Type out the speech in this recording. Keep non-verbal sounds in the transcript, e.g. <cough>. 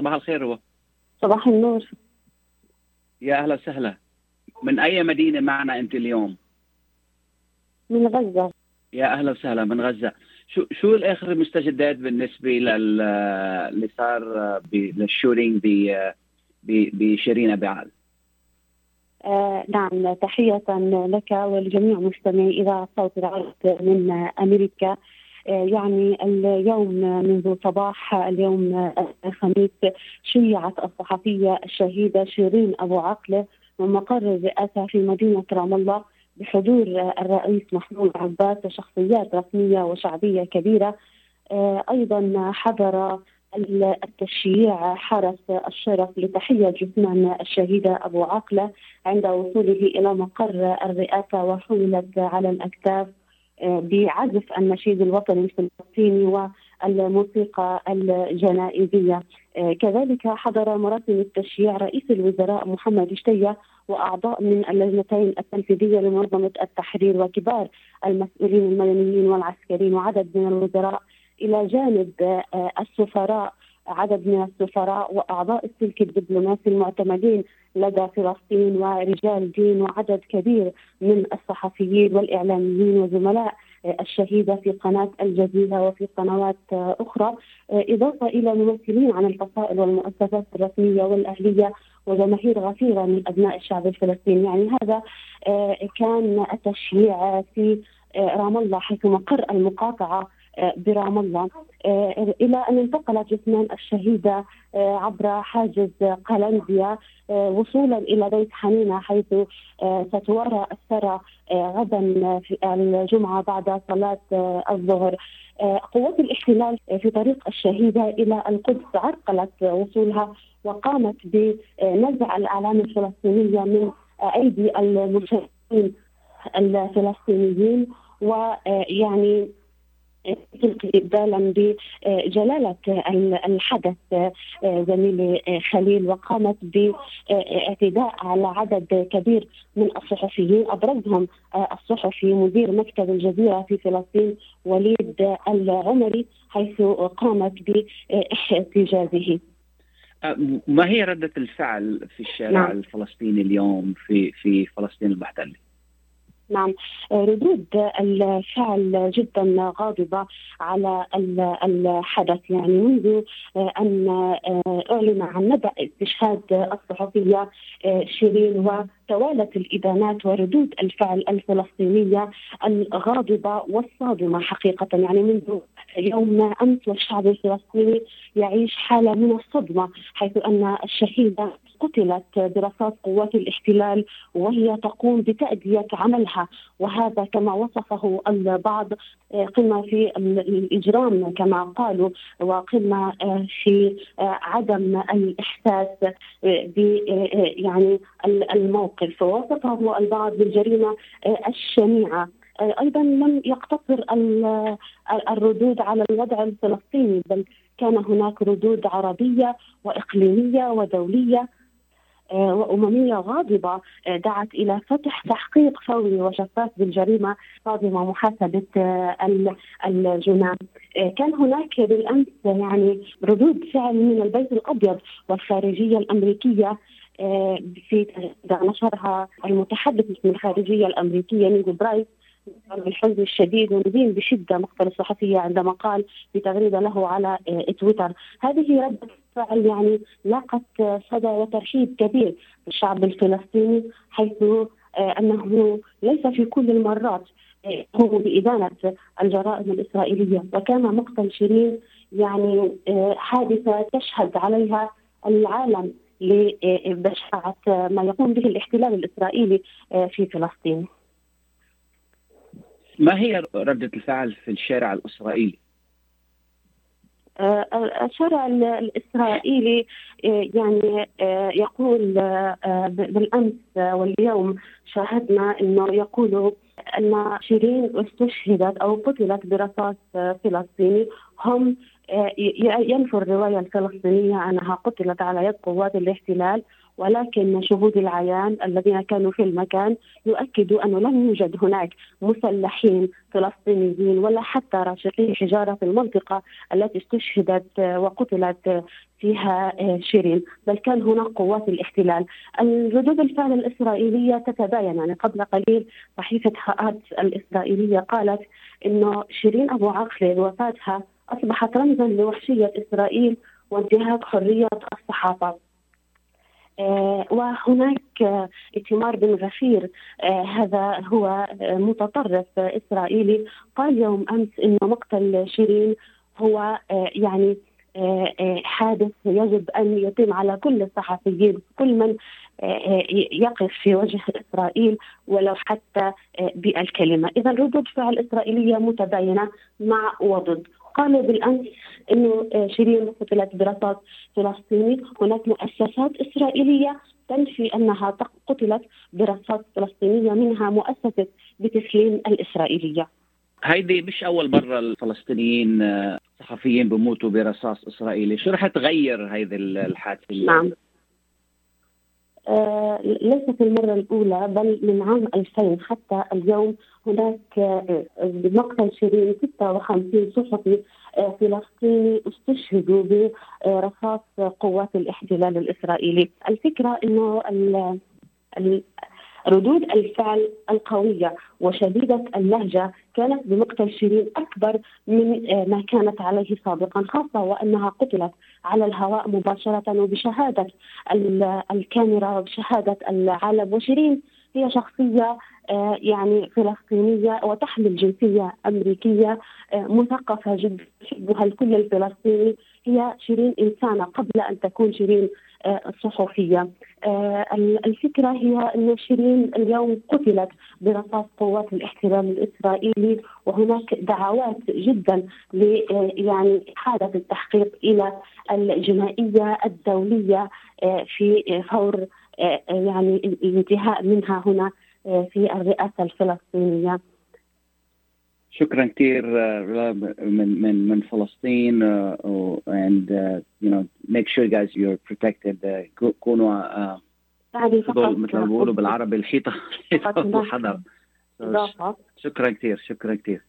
صباح الخير هو. صباح النور. يا أهلا وسهلا. من أي مدينة معنا أنت اليوم؟ من غزة. يا أهلا وسهلا من غزة. شو شو الآخر المستجدات بالنسبة لل اللي صار للشورينج ب- بشيرين ابي عال آه نعم تحية لك ولجميع مستمعي إذاعة صوت العرب من أمريكا. آه يعني اليوم منذ صباح اليوم الخميس شيعت الصحفية الشهيدة شيرين أبو عقلة من مقر الرئاسة في مدينة رام الله بحضور الرئيس محمود عباس وشخصيات رسمية وشعبية كبيرة. آه أيضا حضر التشييع حرس الشرف لتحية جثمان الشهيدة أبو عقلة عند وصوله إلى مقر الرئاسة وحملت على الأكتاف آه، بعزف النشيد الوطني الفلسطيني والموسيقى الجنائزية. آه، كذلك حضر مراسم التشييع رئيس الوزراء محمد شتية وأعضاء من اللجنتين التنفيذية لمنظمة التحرير وكبار المسؤولين المدنيين والعسكريين وعدد من الوزراء إلى جانب آه، السفراء عدد من السفراء وأعضاء السلك الدبلوماسي المعتمدين لدى فلسطين ورجال دين وعدد كبير من الصحفيين والإعلاميين وزملاء الشهيده في قناة الجزيرة وفي قنوات أخرى. آه، إضافة إلى ممثلين عن الفصائل والمؤسسات الرسمية والأهلية وجماهير غفيرة من أبناء الشعب الفلسطيني. يعني هذا آه، كان التشييع في آه، رام الله حيث مقر المقاطعة آه، برام الله. آه، إلى أن انتقلت جثمان الشهيدة آه، عبر حاجز قلنديا آه، وصولا إلى بيت حنينة حيث ستوارى الثرى غدا في الجمعة بعد صلاة آه، الظهر. قوات الاحتلال في طريق الشهيدة إلى القدس عرقلت وصولها وقامت بنزع الأعلام الفلسطينية من أيدي المشاهدين الفلسطينيين. ويعني تلقي بالا بجلاله الحدث زميلي خليل وقامت باعتداء على عدد كبير من الصحفيين أبرزهم الصحفي مدير مكتب الجزيرة في فلسطين وليد العمري حيث قامت باحتجازه. ما هي ردة الفعل في الشارع نعم. الفلسطيني اليوم في في فلسطين المحتلة؟ نعم. ردود الفعل جدا غاضبة على ال- الحدث. يعني منذ أن أعلن عن نبأ استشهاد الصحفية شيرين وتوالت الإدانات وردود الفعل الفلسطينية الغاضبة والصادمة حقيقة. يعني منذ يوم أمس والشعب الفلسطيني يعيش حالة من الصدمة حيث أن الشهيدة قتلت برصاص قوات الاحتلال وهي تقوم بتأدية عملها وهذا كما وصفه البعض آه، قمة في ال- الإجرام كما قالوا وقمة آه، في آه، عدم الإحساس ب يعني ال- الموقف. ووصفه البعض بالجريمة الشنيعة. أيضا لم يقتصر ال- الردود على الوضع الفلسطيني بل كان هناك ردود عربية وإقليمية ودولية آه، وأممية غاضبة آه، دعت إلى فتح تحقيق فوري وشفاف بالجريمة صادمة محاسبة ال- الجناة آه، كان هناك بالأمس يعني ردود فعل من البيت الأبيض والخارجية الأمريكية في نشرها المتحدث باسم الخارجية الأمريكية نيد برايس. بالحزن الشديد وندين بشدة مقتل الصحفية عندما قال في تغريدة له على آه، تويتر هذه رده فعل يعني لاقت آه، صدى وترحيب كبير الشعب الفلسطيني حيث آه، أنه ليس في كل المرات آه، يقوم بإدانة الجرائم الإسرائيلية وكان مقتل شيرين يعني آه، حادثة تشهد عليها العالم لبشاعة آه، ما يقوم به الاحتلال الإسرائيلي آه، في فلسطين. ما هي ردة الفعل في الشارع الإسرائيلي؟ آه، الشارع ال- الإسرائيلي آه، يعني آه، يقول بالأمس واليوم شاهدنا أنه يقولوا أن شيرين استشهدت أو قتلت برصاص فلسطيني هم ينفوا الرواية الفلسطينية أنها قتلت على يد قوات الاحتلال ولكن شهود العيان الذين كانوا في المكان يؤكدوا أنه لم يوجد هناك مسلحين فلسطينيين ولا حتى راشقي حجارة في المنطقة التي استشهدت آه، وقتلت آه، فيها شيرين. بل كان هناك قوات الاحتلال. الردود الفعل الإسرائيلية تتباين. يعني قبل قليل صحيفة هآت الإسرائيلية قالت أنه شيرين أبو عقل وفاتها أصبحت رمزا لوحشية إسرائيل وانتهاك حرية الصحافة. آه، وهناك ائتمار بن غفير آه، هذا هو متطرف إسرائيلي. قال يوم أمس انه مقتل شيرين هو آه، يعني حادث يجب أن يتم على كل الصحفيين كل من يقف في وجه إسرائيل ولو حتى بالكلمة، اذا ردود فعل إسرائيلية متباينة مع وضد، قالوا بالأمس إنه آه، شيرين قتلت برصاص فلسطيني، هناك مؤسسات إسرائيلية تنفي أنها قتلت برصاص فلسطينية منها مؤسسة بتسليم الإسرائيلية. هيدي مش أول مرة الفلسطينيين آه، صحفيين بموتوا برصاص إسرائيلي، شو رح تغير هذه الحادثة؟ نعم ليست المرة الأولى بل من عام 2000 حتى اليوم هناك آه بمقتل شيرين 56 صحفي آه فلسطيني استشهدوا برصاص قوات الاحتلال الإسرائيلي. الفكرة أنه ردود الفعل القوية وشديدة اللهجة كانت بمقتل شيرين أكبر من آه، ما كانت عليه سابقا خاصة وأنها قتلت على الهواء مباشرة وبشهادة الكاميرا وبشهادة العالم. وشيرين هي شخصية آه، يعني فلسطينية وتحمل جنسية أمريكية آه، مثقفة جدا يحبها الكل الفلسطيني. هي شيرين إنسانة قبل أن تكون شيرين آه، الفكرة هي أن شيرين اليوم قتلت برصاص قوات الاحتلال الإسرائيلي وهناك دعوات جدا يعني إحالة التحقيق إلى الجنائيه الدولية آه، في فور يعني الانتهاء منها هنا في الرئاسة الفلسطينية. شكرا كثير من من من فلسطين and uh, you know make sure guys you're protected كونوا uh, مثل ما بيقولوا بالعربي الحيطة. <laughs> الحيطه شكرا كثير شكرا كثير.